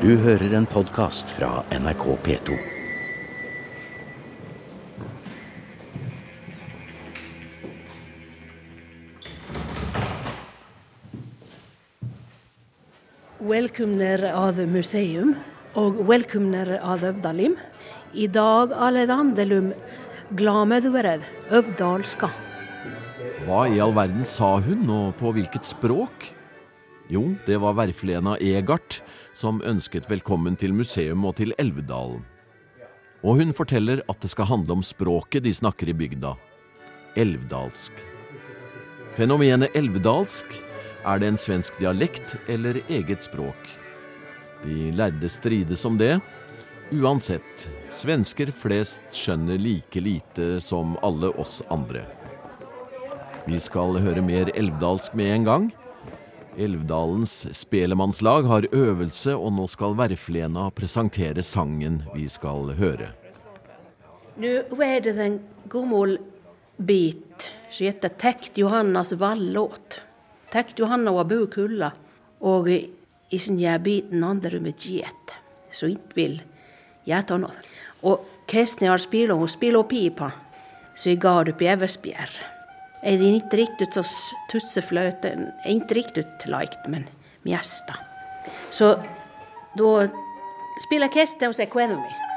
Du hører en podkast fra NRK P2. Velkomner av museum og velkomner av Øvdalim. I dag alledandelum glamedvered øvdalska. Hva i all verden sa hun, og på hvilket språk? Jo, det var verflena Egart som ønsket velkommen til museum og til Elvedalen. Og hun forteller at det skal handle om språket de snakker i bygda. Elvdalsk. Fenomenet elvdalsk er det en svensk dialekt eller eget språk? De lærde strides om det. Uansett, svensker flest skjønner like lite som alle oss andre. Vi skal høre mer elvdalsk med en gang. Elvdalens spelemannslag har øvelse, og nå skal Verflena presentere sangen vi skal høre. Nå er det en gammel bit som heter 'Tekt Johannas vallåt'. Tekt Johanna var bukulla, og i sin biten andre med get, så ikke vil gjete noe. Og Kristne har spilt og spiller pipa, så jeg ga det på Eversbjerg. Er det ikke riktig så tussefløyte, ikke riktig likt, men mjesta. Så da spiller Kristne og sier kvener vi.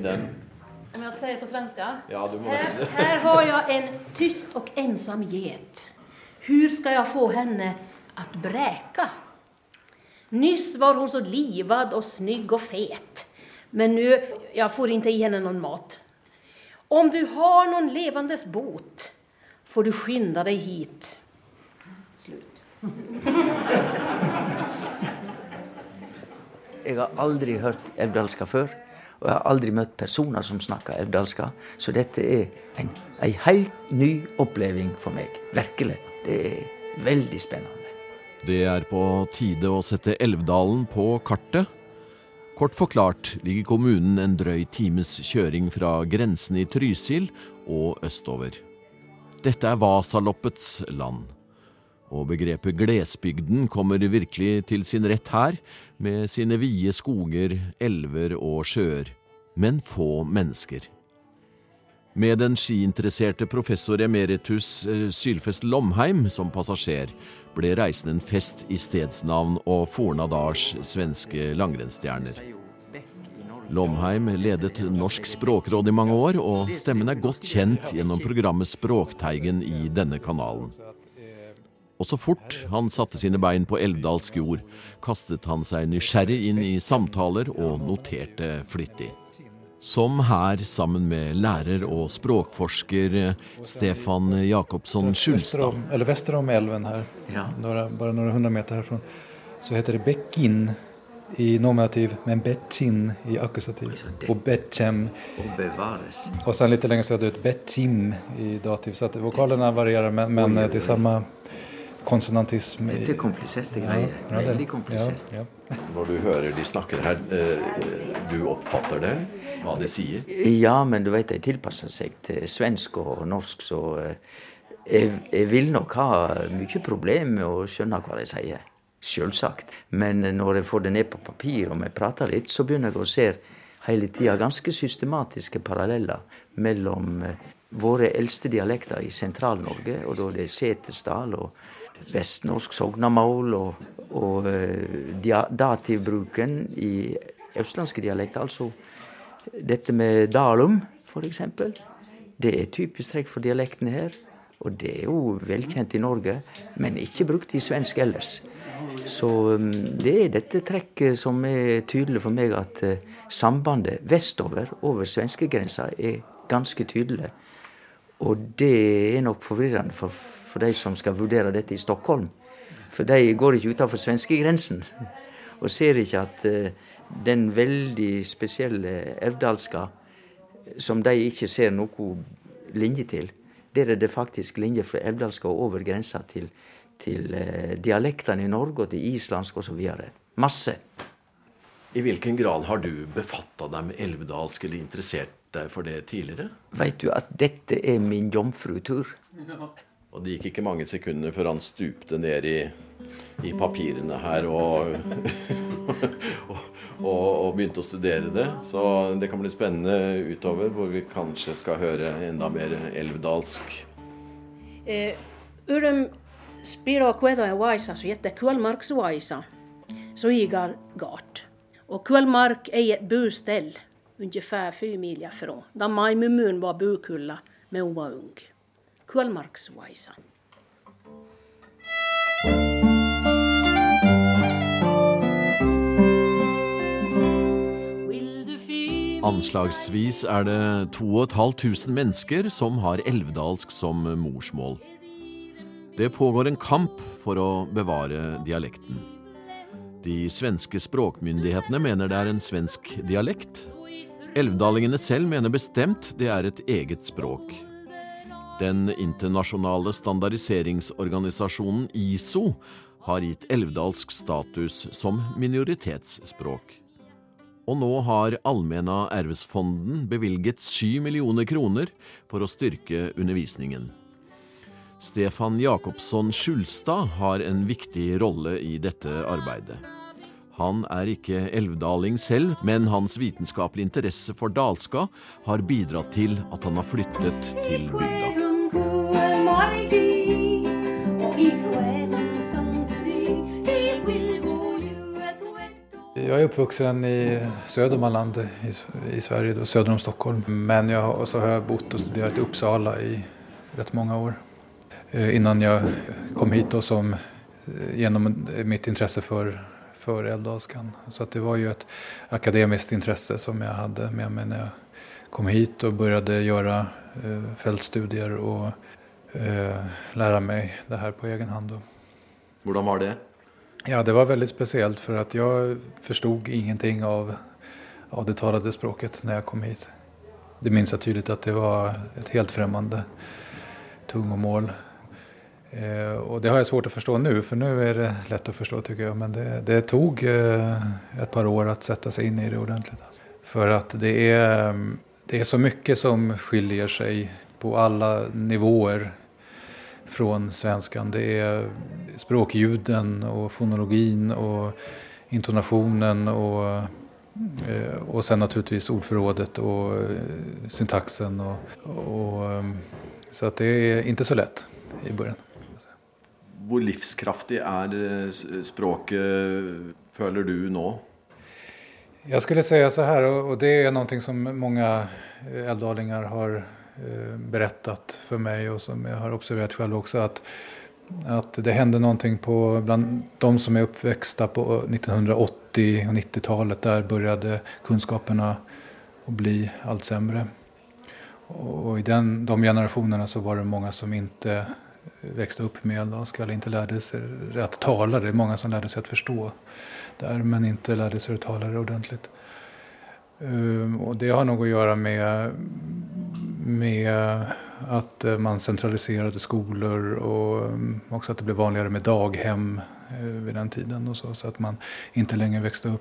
I den? Om jag säger det på svenska? Ja, du må Här, här har jag en tyst och ensam get. Hur ska jag få henne att bräka? Nyss var hon så livad och snygg och fet. Men nu, jag får inte i henne någon mat. Om du har någon levandes bot får du skynda dig hit. Slut. Jeg har aldri hørt evdalska før. Og jeg har aldri møtt personer som snakker elvdalska. Så dette er en, en helt ny oppleving for meg. Virkelig. Det er veldig spennende. Det er på tide å sette Elvdalen på kartet. Kort forklart ligger kommunen en drøy times kjøring fra grensen i Trysil og østover. Dette er Vasaloppets land. Og begrepet Glesbygden kommer virkelig til sin rett her, med sine vide skoger, elver og sjøer, men få mennesker. Med den skiinteresserte professor emeritus eh, Sylfest Lomheim som passasjer, ble reisen en fest i stedsnavn og Fornadars svenske langrennsstjerner. Lomheim ledet Norsk språkråd i mange år, og stemmen er godt kjent gjennom programmet Språkteigen i denne kanalen. Og så fort han satte sine bein på elvdalsk jord, kastet han seg nysgjerrig inn i samtaler og noterte flittig. Som her sammen med lærer og språkforsker Stefan Jacobsson Skjulstad. Eller vester om elven her, Ja. några, bara några hundra meter herfra, så heter det Bekkin i nominativ, men Betsin i akkusativ. Og Betchem. Og bevares. Och sen lite längre ut Betsim i dativ. Så vokalene varierer, men, men det är oj. Samma konsonantism. Dette er kompliserte greier. ja, det- Veldig komplisert. Ja, ja. Når du hører de snakker her, du oppfatter det? Hva de sier? Ja, men du vet, de tilpasser seg til svensk og norsk, så eh, jeg, jeg vil nok ha mye problemer med å skjønne hva de sier. Selvsagt. Men når jeg får det ned på papir og vi prater litt, så begynner jeg å se hele tida ganske systematiske paralleller mellom eh, våre eldste dialekter i Sentral-Norge, og da det er Setesdal og vestnorsk sognamål og, og eh, dia, dativbruken i østlandske dialekter, altså dette med dalum, f.eks. Det er typisk trekk for dialektene her. Og det er jo velkjent i Norge, men ikke brukt i svensk ellers. Så um, det er dette trekket som er tydelig for meg, at uh, sambandet vestover, over svenskegrensa, er ganske tydelig. Og det er nok forvirrende for, for de som skal vurdere dette i Stockholm. For de går ikke utenfor svenskegrensen og ser ikke at uh, den veldig spesielle evdalska, som de ikke ser noe linje til, der er det faktisk linje fra evdalska og over grensa til, til uh, dialektene i Norge og til islandsk osv. Masse. I hvilken grad har du befatta deg med elvedalsk eller interessert deg for det tidligere? Veit du at dette er min jomfrutur? Og det gikk ikke mange sekundene før han stupte ned i, i papirene her og, og, og, og, begynte å studere det. Så det kan bli spennende utover, hvor vi kanskje skal høre enda mer elvedalsk. Eh, Urum spiro kvedo en vaisa som heter Kullmarksvaisa, som igar gart. Og Kullmark er et bostell omtrent fem mil fra, da Maimumun var bukulla med hun var ung. Kullmarksvaisa. Anslagsvis er det 2500 mennesker som har elvedalsk som morsmål. Det pågår en kamp for å bevare dialekten. De svenske språkmyndighetene mener det er en svensk dialekt. Elvdalingene selv mener bestemt det er et eget språk. Den internasjonale standardiseringsorganisasjonen ISO har gitt elvdalsk status som minoritetsspråk. Og nå har Allmenna Ervesfonden bevilget syv millioner kroner for å styrke undervisningen. Stefan Jacobsson Skjulstad har en viktig rolle i dette arbeidet. Han er ikke elvdaling selv, men hans vitenskapelige interesse for dalska har bidratt til at han har flyttet til bygda. Jag är uppvuxen i Södermanland i, i Sverige, då, söder om Stockholm. Men jag, så har jag bott och studerat i Uppsala i rätt många år. Eh, innan jag kom hit då som, eh, genom mitt intresse för, för älvdalskan. Så att det var ju ett akademiskt intresse som jag hade med mig när jag kom hit och började göra eh, fältstudier och lära mig det här på egen hand. Hur var det? Ja, det var väldigt speciellt för att jag förstod ingenting av, av det talade språket när jag kom hit. Det minns jag tydligt att det var ett helt främmande tungomål. Eh, och det har jag svårt att förstå nu, för nu är det lätt att förstå tycker jag. Men det, det tog eh, ett par år att sätta sig in i det ordentligt. Alltså. För att det är, det är så mycket som skiljer sig på alla nivåer från svenskan. Det är språkljuden och fonologin och intonationen och, eh, och sen naturligtvis ordförrådet och eh, syntaxen. Och, och, eh, så att det är inte så lätt i början. Hvor livskraftig er språket, føler du nå? Jag skulle säga så här, och det är någonting som många älvdalingar har berättat för mig och som jag har observerat själv också. Att, att det hände någonting på, bland de som är uppväxta på 1980 och 90-talet. Där började kunskaperna att bli allt sämre. Och i den, de generationerna så var det många som inte växte upp med eller inte lärde sig att tala det. många som lärde sig att förstå där men inte lärde sig att tala det ordentligt. Ehm, och det har nog att göra med, med att man centraliserade skolor och mm, också att det blev vanligare med daghem eh, vid den tiden så, så att man inte längre växte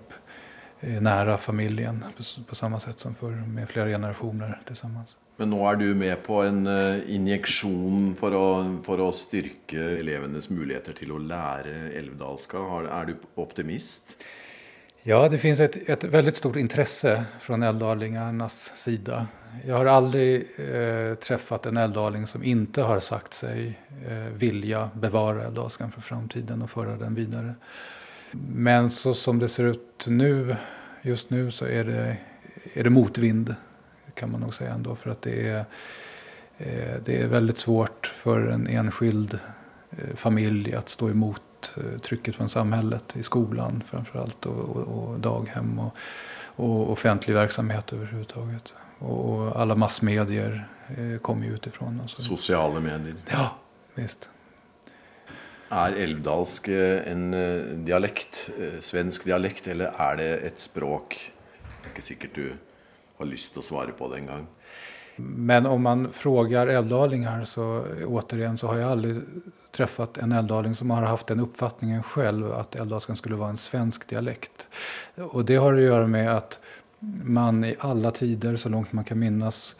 eh, nära familjen på samma sätt som förr med flera generationer tillsammans. Men nå er du med på en injeksjon for å, for å, styrke elevenes muligheter til å lære älvdalska. Er du optimist? Ja, det finns ett, ett väldigt stort intresse från älvdalingarnas sida. Jag har aldrig eh, träffat en älvdaling som inte har sagt sig eh, vilja bevara älvdalskan för framtiden och föra den vidare. Men så som det ser ut nu, just nu så är det, är det motvind kan man nog säga ändå. För att det är, eh, det är väldigt svårt för en enskild eh, familj att stå emot mot trycket från samhället i skolan framförallt och, och, och daghem och, och offentlig verksamhet överhuvudtaget. Och, och alla massmedier eh, kommer ju utifrån. Och så. Sosiale medier. Ja, visst. Er elvdalsk eh, en eh, dialekt, eh, svensk dialekt, eller er det et språk? Det er ikke sikkert du har lyst til å svare på det engang. Men om man frågar älvdalingar så återigen så har jag aldrig träffat en älvdaling som har haft den uppfattningen själv att älvdalskan skulle vara en svensk dialekt. Och det har att göra med att man i alla tider, så långt man kan minnas,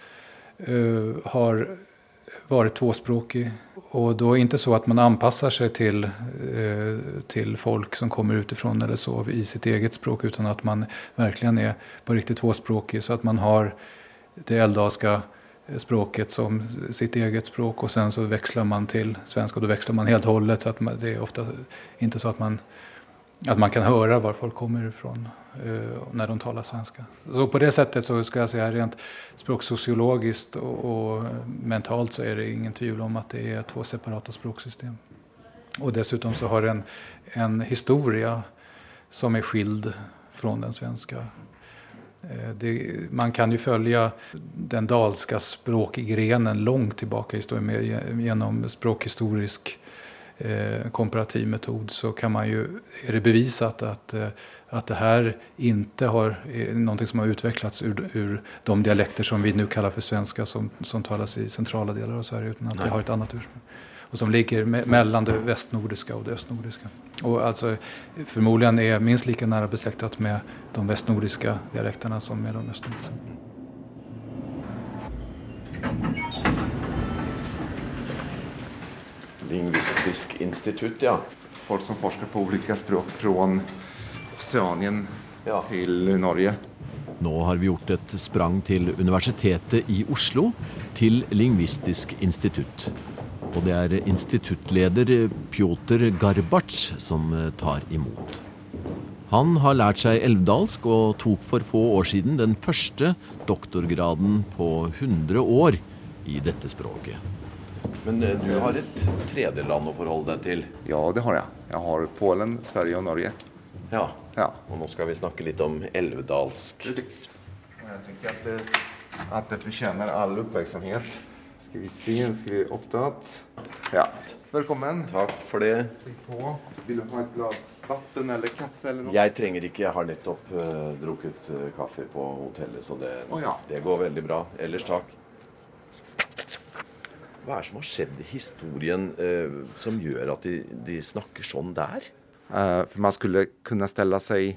uh, har varit tvåspråkig. Och då inte så att man anpassar sig till, eh, till folk som kommer utifrån eller så i sitt eget språk utan att man verkligen är på riktigt tvåspråkig så att man har det älvdalska språket som sitt eget språk och sen så växlar man till svenska och då växlar man helt och hållet så att man, det är ofta inte så att man, att man kan höra var folk kommer ifrån eh, när de talar svenska. Så på det sättet så ska jag säga rent språksociologiskt och, och mentalt så är det ingen tvivel om att det är två separata språksystem. Och dessutom så har den en historia som är skild från den svenska. Eh, Det, man kan ju följa den dalska språkgrenen långt tillbaka i historien med, genom språkhistorisk eh, komparativ metod så kan man ju, är det bevisat att, eh, att det här inte har, är någonting som har utvecklats ur, ur de dialekter som vi nu kallar för svenska som, som talas i centrala delar av Sverige utan att det har ett annat ursprung. Och som ligger me mellan det västnordiska och det östnordiska. Och alltså förmodligen är minst lika nära besläktat med de västnordiska dialekterna som med de östnordiska. Lingvistisk institutt, ja. Folk som forsker på ulike språk fra Oceanien Ja. til Norge. Nå har vi gjort et sprang til Universitetet i Oslo, til Lingvistisk institutt. Og det er instituttleder Pjotr Garbatsj som eh, tar imot. Han har lært seg elvdalsk og tok for få år siden den første doktorgraden på 100 år i dette språket. Men eh, du har et tredje land å forholde deg til. Ja, det har jeg. Jeg har Polen, Sverige og Norge. Ja. Ja. Og nå skal vi snakke litt om elvdalsk. Precis. tenker at tycker det, at det fortjener all uppmärksamhet. Ska vi se, Skal ska vi opptatt. Ja, velkommen. Takk for det. Stig på. Vil du ha et glas vatten eller kaffe eller noe? Jeg trenger ikke, jeg har nettopp uh, drukket uh, kaffe på hotellet, så det, oh, ja. det går veldig bra. Ellers takk. Hva er det som har skjedd i historien eh, som gjør at de, de snakker sånn der? Eh, for man skulle kunne stelle sig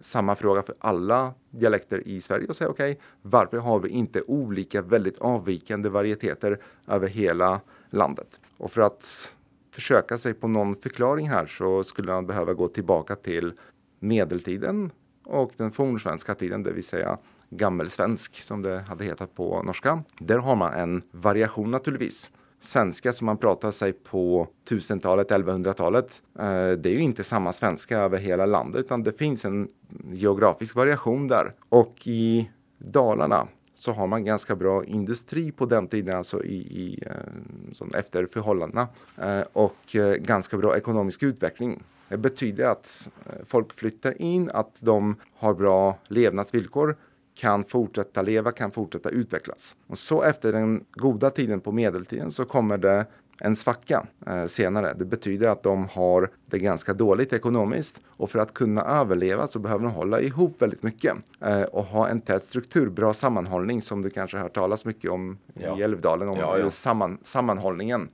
samma fråga för alla dialekter i Sverige och säga okej, varför har vi inte olika väldigt avvikande varieteter över hela landet? Och för att försöka sig på någon förklaring här så skulle man behöva gå tillbaka till medeltiden och den fornsvenska tiden, det vill säga gammelsvensk som det hade hetat på norska. Där har man en variation naturligtvis svenska som man pratar sig på 1000-talet, 1100-talet, eh, det är ju inte samma svenska över hela landet utan det finns en geografisk variation där. Och i Dalarna så har man ganska bra industri på den tiden, alltså i, i eh, som efter förhållandena eh, och ganska bra ekonomisk utveckling. Det betyder att folk flyttar in, att de har bra levnadsvillkor kan fortsette leve, kan fortsette utvecklas. Og så etter den gode tiden på medeltiden så kommer det en svacka eh, senere. Det betyder at de har det ganske dårlig økonomisk. Og for å kunne overleve så behøver de hålla ihop veldig mye. eh, og ha en tett struktur, bra sammanhållning som du kanskje har hørt talas mye om Ja. i Elvdalen. om Ja, ja. Sammen, sammenholdningen.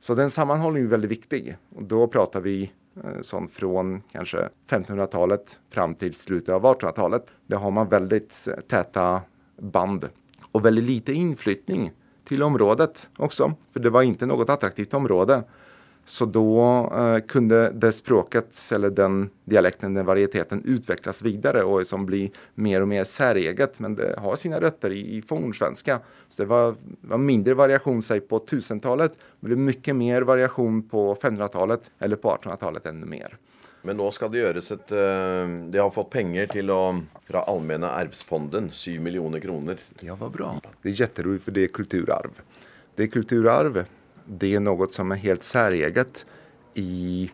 Så den sammanhållningen er veldig viktig. Og da prater vi eh, fra från kanske 1500-talet fram till slutet av 1800-talet. Där har man väldigt eh, täta band och väldigt lite inflyttning till området också. För det var inte något attraktivt område. Så då eh, kunde det språket eller den dialekten, den varieteten utvecklas vidare och som blir mer och mer säreget. Men det har sina rötter i, i fornsvenska. Så det var, var mindre variation säg på 1000-talet. Det blev mycket mer variation på 500-talet eller på 1800-talet ännu mer. Men nå skal det gjøres et eh, De har fått penger til å, fra Allmenne arvsfonden, 7 millioner kroner. Ja, vad bra. Det er jätteroligt for det er kulturarv. Det er kulturarv. Det är något som är helt säreget i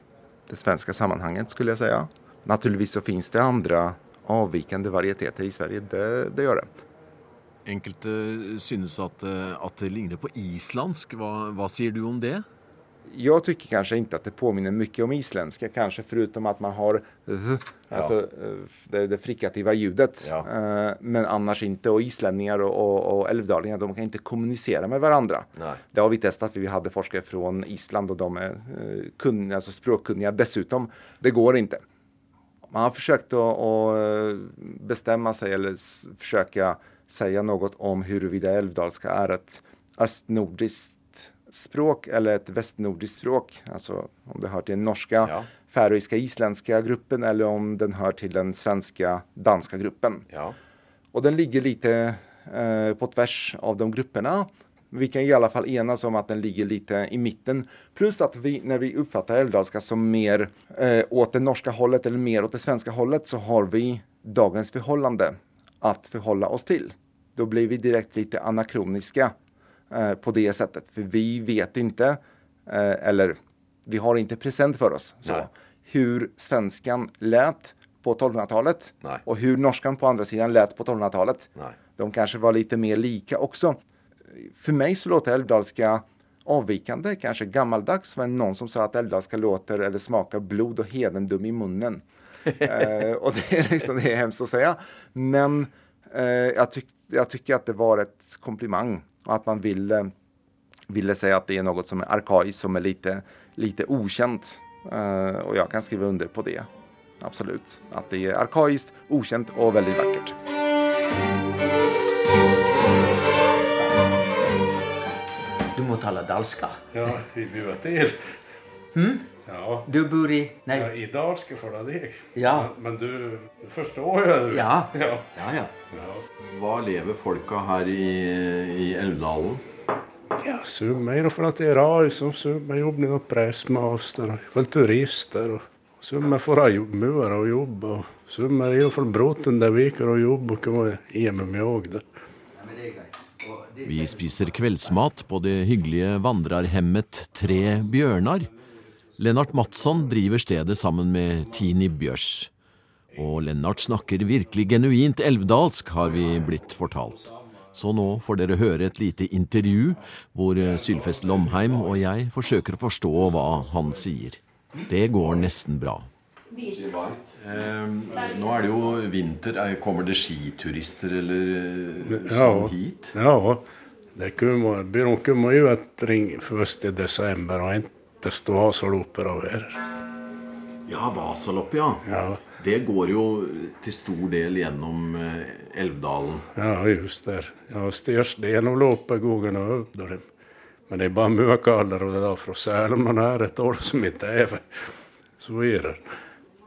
det svenska sammanhanget skulle jag säga. Naturligtvis så finns det andra avvikende varieteter i Sverige, det, det gjør det. Enkelte synes at, eh, at det ligner på islandsk. Hva, hva sier du om det? Jag tycker kanske inte att det påminner mycket om isländska, kanske förutom att man har th, alltså eh, det, det frikativa ljudet. Ja. Uh, Men annars inte. Och islänningar och, och, och älvdalingar, de kan inte kommunicera med varandra. Nej. Det har vi testat. Vi hade forskare från Island och de är uh, kunniga, alltså språkkunniga dessutom. Det går inte. Man har försökt att, att bestämma sig eller försöka säga något om huruvida älvdalska är ett östnordiskt språk eller ett västnordiskt språk. Alltså om det hör till den norska, Ja. färöiska, isländska gruppen eller om den hör till den svenska, danska gruppen. Ja. Och den ligger lite eh, på tvärs av de grupperna. Vi kan i alla fall enas om att den ligger lite i mitten. Plus att vi, när vi uppfattar älvdalska som mer eh, åt det norska hållet eller mer åt det svenska hållet så har vi dagens förhållande att förhålla oss till. Då blir vi direkt lite anakroniska eh, på det sättet. För vi vet inte, eh, eller vi har inte present för oss, så, Nej. hur svenskan lät på 1200-talet Nej. och hur norskan på andra sidan lät på 1200-talet. De kanske var lite mer lika också. För mig så låter älvdalska avvikande, kanske gammaldags, men någon som sa att älvdalska låter eller smakar blod och hedendum i munnen. eh, och det är, liksom, det är hemskt att säga. Men eh, jag, tyck, jag tycker att det var ett komplimang att man ville, ville säga att det är något som är arkaiskt, som är lite, lite okänt. Eh, och jag kan skriva under på det. Absolut. Att det är arkaiskt, okänt och väldigt vackert. Du må tale dalska. Ja, vi bor til. Ja. Du bor i Nei. ja, i dag skal jeg følge deg. Ja. Men, men du, du forstår jo du. Ja. ja. Ja, ja. ja. Hva lever folka her i, i Elvdalen? Ja, summa är för at det är som summer jobbar med pressmaster og väl turister och summa får jag og jobb. og och er är för og jobb og kan ge med mig också. där. Vi spiser kveldsmat på det hyggelige vandrerhemmet Tre bjørnar. Lennart Madsson driver stedet sammen med Tini Bjørs. Og Lennart snakker virkelig genuint elvdalsk, har vi blitt fortalt. Så nå får dere høre et lite intervju hvor Sylfest Lomheim og jeg forsøker å forstå hva han sier. Det går nesten bra. nå er det jo vinter. Kommer det skiturister eller Ja, ja. Det kommer, byrån kommer ju att först i december och inte står vasalopper slå av er. Ja, Vasalopp, ja. Ja, Det går jo til stor del gjennom eh, Elvdalen. ja, just det. Ja, størst delen av loppet går den upp. Men det er bare mycket og det er fra Sälen man et år som ikke er Så är det.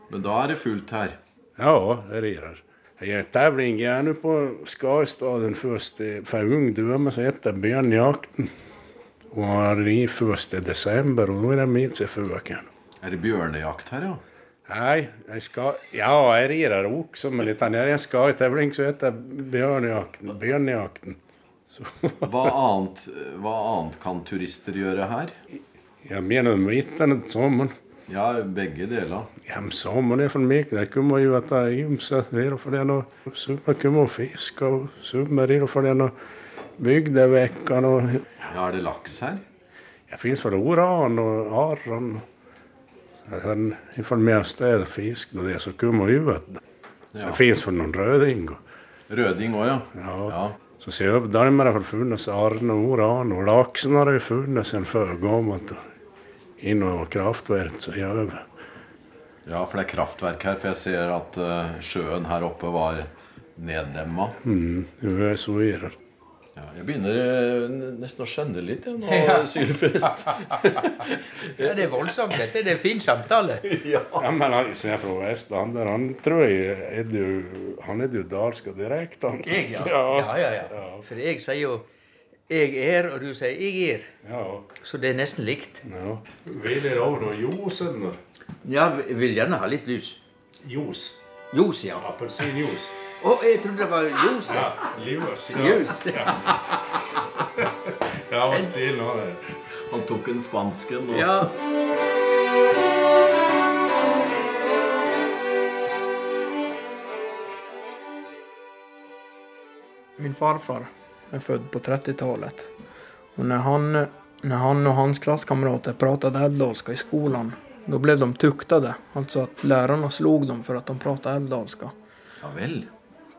Men da er det fullt her. Ja, det är det. Jeg er tävling gjerne på Skavstaden først for för ungdomar så heter det Och i först i desember og nå er det mitt sig fuken. Er det bjørnejakt her, ja? Nei, jeg skal ja, jeg rir her også, men utan när Jeg skal i tevling så heter Bjørnejakten. Bjørnejakten. Så, Hva annet, hva annet kan turister gjøre her? jag menar mitten sommeren. Ja, begge deler. Ja, men sommeren er for meg. Det kommer jo det är ymsa. Det og för det och summa kommer att fiska och for det för det vekkene. och Ja, er det laks her? Det fins vel oran og arran. Sen ifall mest är fisk och det så kommer ju att Ja. det finns väl någon röding. Røding òg, ja. Ja. ja. Så där har väl funnits arn og oran och laxen har ju funnits sen før gammalt. In och kraftverk så jag. Ja, for det er kraftverk her. For jeg ser at eh, sjøen her oppe var neddemma. Mm, är så det. Ja, jeg begynner eh, nesten å skjønne litt jeg, nå, Sylfest. ja. Det er voldsomt, dette. Det er fin samtale. Ja men han som er fra Västland han tror jeg er du, han er jo dalsk og direkte, han. Jeg, ja. Ja. Ja, ja, ja. For jeg sier jo 'jeg er', og du sier 'jeg er'. Ja. Så det er nesten likt. ja. Vil dere over noe ljos? eller? Ja, vil gjerne ha litt lys. Ljos. Ljos, ja. Apelsinjuice oh, jeg trodde det var Josef. Ja, Lewis. Ja. Ja. ja, og stil nå, det. Han tok en spansken nå. Ja. Min farfar er født på 30-tallet. Og når han, når han, og hans klassekamerater pratet älvdalska i skolen, da ble de tuktade. Altså at lærerne slo dem for at de pratet älvdalska. Ja vel?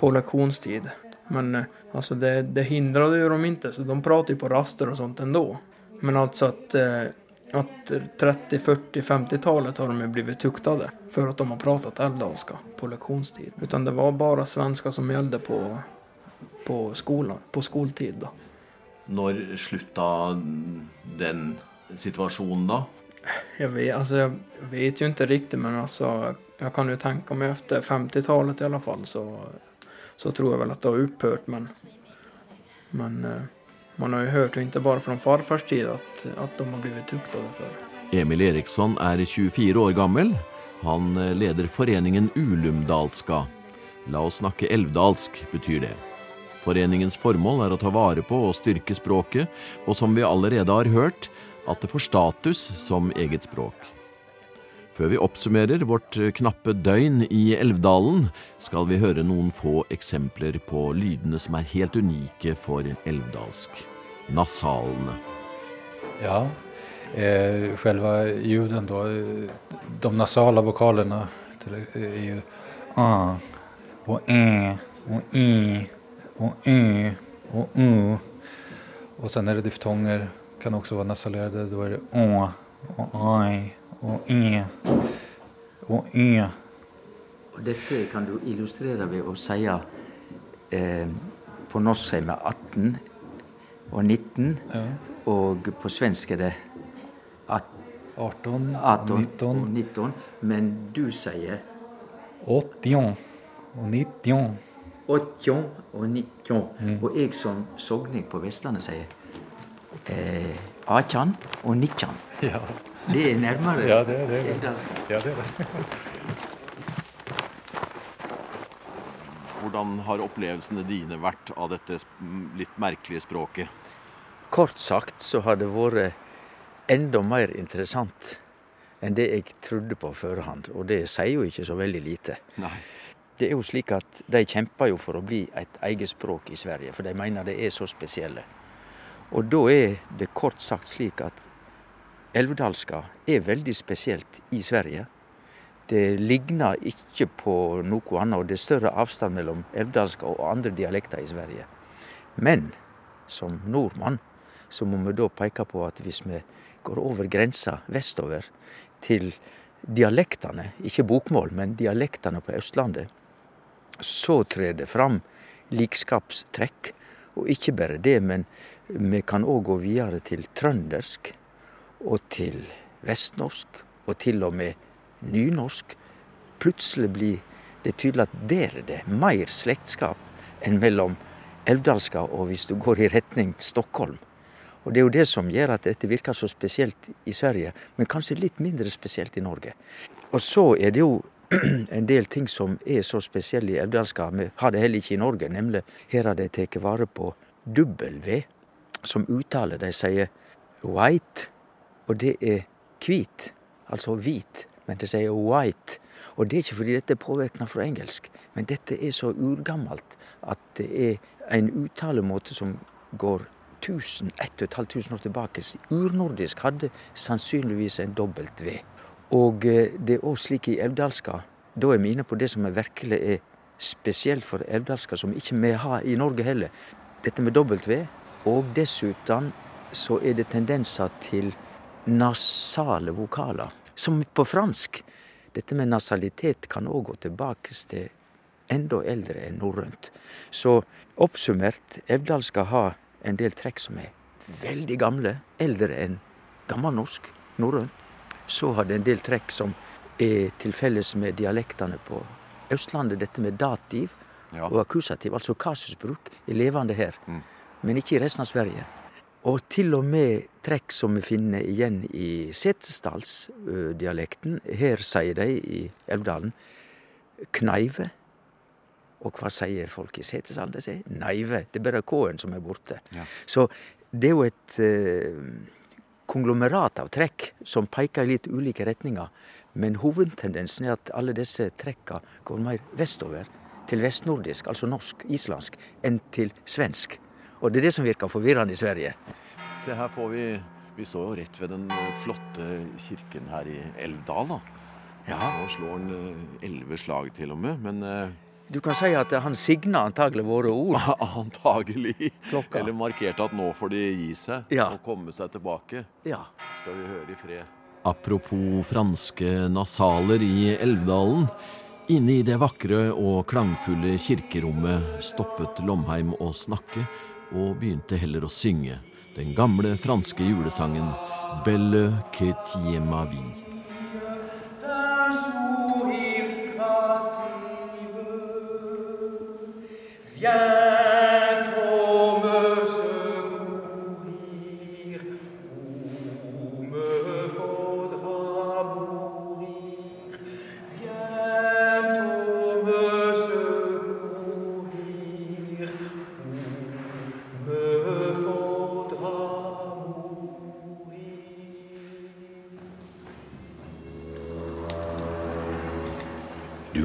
På lektionstid. Men eh, alltså det, det hindrade ju dem inte, så de pratade ju på raster och sånt ändå. Men alltså att, eh, att 30, 40, 50-talet har de ju blivit tuktade för att de har pratat älvdalska på lektionstid. Utan det var bara svenska som gällde på, på, skolan, på skoltid då. Når slutta den situasjonen da? Jag vet, alltså jag vet ju inte riktigt men alltså jag kan ju tänka mig efter 50-talet i alla fall så, så tror jeg vel at det har opphørt, men, men eh, man har jo hørt, ikke bare fra farfars tid, at, at de har blitt tukta før. Emil Eriksson er 24 år gammel. Han eh, leder foreningen Ulumdalska. La oss snakke elvdalsk, betyr det. Foreningens formål er å ta vare på og styrke språket, og som vi allerede har hørt, at det får status som eget språk. Før vi oppsummerer vårt eh, knappe døgn i Elvdalen, skal vi høre noen få eksempler på lydene som er helt unike for elvdalsk. Nasalene. Ja, eh, selve ljuden då, eh, de nasale vokalene er jo a og e og i og ö og u. Og så er det diftonger, kan også være nasalerte. Da er det å og aj och e og ö. Og dette kan du illustrere ved å si eh, På norsk sier vi 18 og 19, Ja. og på svensk er det 18, 18 og 19, 19. Men du sier 80 og 90. 80 og 19. Og jeg som sogning på Vestlandet sier eh, 18 og 19. Ja, Det er nærmere. Ja, det er det. Elvdalsk. ja det er det. Hvordan har opplevelsene dine vært av dette litt merkelige språket? Kort sagt så har det vært enda mer interessant enn det jeg trodde på førhånd, Og det sier jo ikke så veldig lite. Nei. Det er jo slik at de kjemper jo for å bli et eget språk i Sverige, for de mener det er så spesielle. Og da er det kort sagt slik at elvdalska er veldig spesielt i Sverige. Det ligner ikke på noe annet, og det er større avstand mellom elvdalska og andre dialekter i Sverige. Men som nordmann så må vi da peke på at hvis vi går over grensa vestover til dialektene, ikke bokmål, men dialektene på Østlandet, så trer det fram likskapstrekk. Og ikke bare det, men vi kan òg gå videre til trøndersk og til vestnorsk og til og med nynorsk. Plutselig blir det tydelig at der er det mer slektskap enn mellom elvdalska og hvis du går i retning Stockholm. Og det er jo det som gjør at dette virker så spesielt i Sverige, men kanskje litt mindre spesielt i Norge. Og så er det jo en del ting som er så spesielle i elvdalska. Vi har det heller ikke i Norge, nemlig her har de tatt vare på W, som uttaler de sier white, og det er hvit, altså hvit, men det sier white. Og det er ikke fordi dette er påvirkna fra engelsk, men dette er så urgammelt at det er en uttalemåte som går 1000, 1500 år tilbake. Urnordisk hadde sannsynligvis en dobbelt V. Og eh, det er òg slik i elvdalska. Da er vi inne på det som er virkelig er spesielt for elvdalska, som ikke vi har i Norge heller. Dette med dobbelt V. Og dessuten så er det tendenser til nasale vokaler, som på fransk. Dette med nasalitet kan òg gå tilbake til enda eldre enn norrønt. Så oppsummert, Evdal skal ha en del trekk som er veldig gamle, eldre enn gammelnorsk, norrønt. Så har det en del trekk som er til felles med dialektene på Østlandet. Dette med dativ Ja. og akkusativ, altså kasusbruk, er levende her. Men ikke i resten av Sverige. Og til og med trekk som vi finner igjen i Setesdalsdialekten. Her sier de i Elvdalen kneive. Og hva sier folk i Setesdal? De sier neive. Det er bare K-en som er borte. Ja. Så det er jo et eh, konglomerat av trekk som peker i litt ulike retninger. Men hovedtendensen er at alle disse trekka går mer vestover, til vestnordisk, altså norsk, islandsk, enn til svensk. Og det er det som virker forvirrende i Sverige. Se her får vi Vi står jo rett ved den eh, flotte kirken her i Elvdal. da. Ja, Nå slår han eh, elleve slag til og med, men eh, Du kan si at han signa antagelig våre ord. antagelig Klokka. Eller markerte at nå får de gi seg Ja. og komme seg tilbake. Ja. Skal vi høre i fred. Apropos franske nasaler i Elvdalen. Inne i det vakre og klangfulle kirkerommet stoppet Lomheim å snakke og begynte heller å synge den gamle franske julesangen Belle que tie ma vie.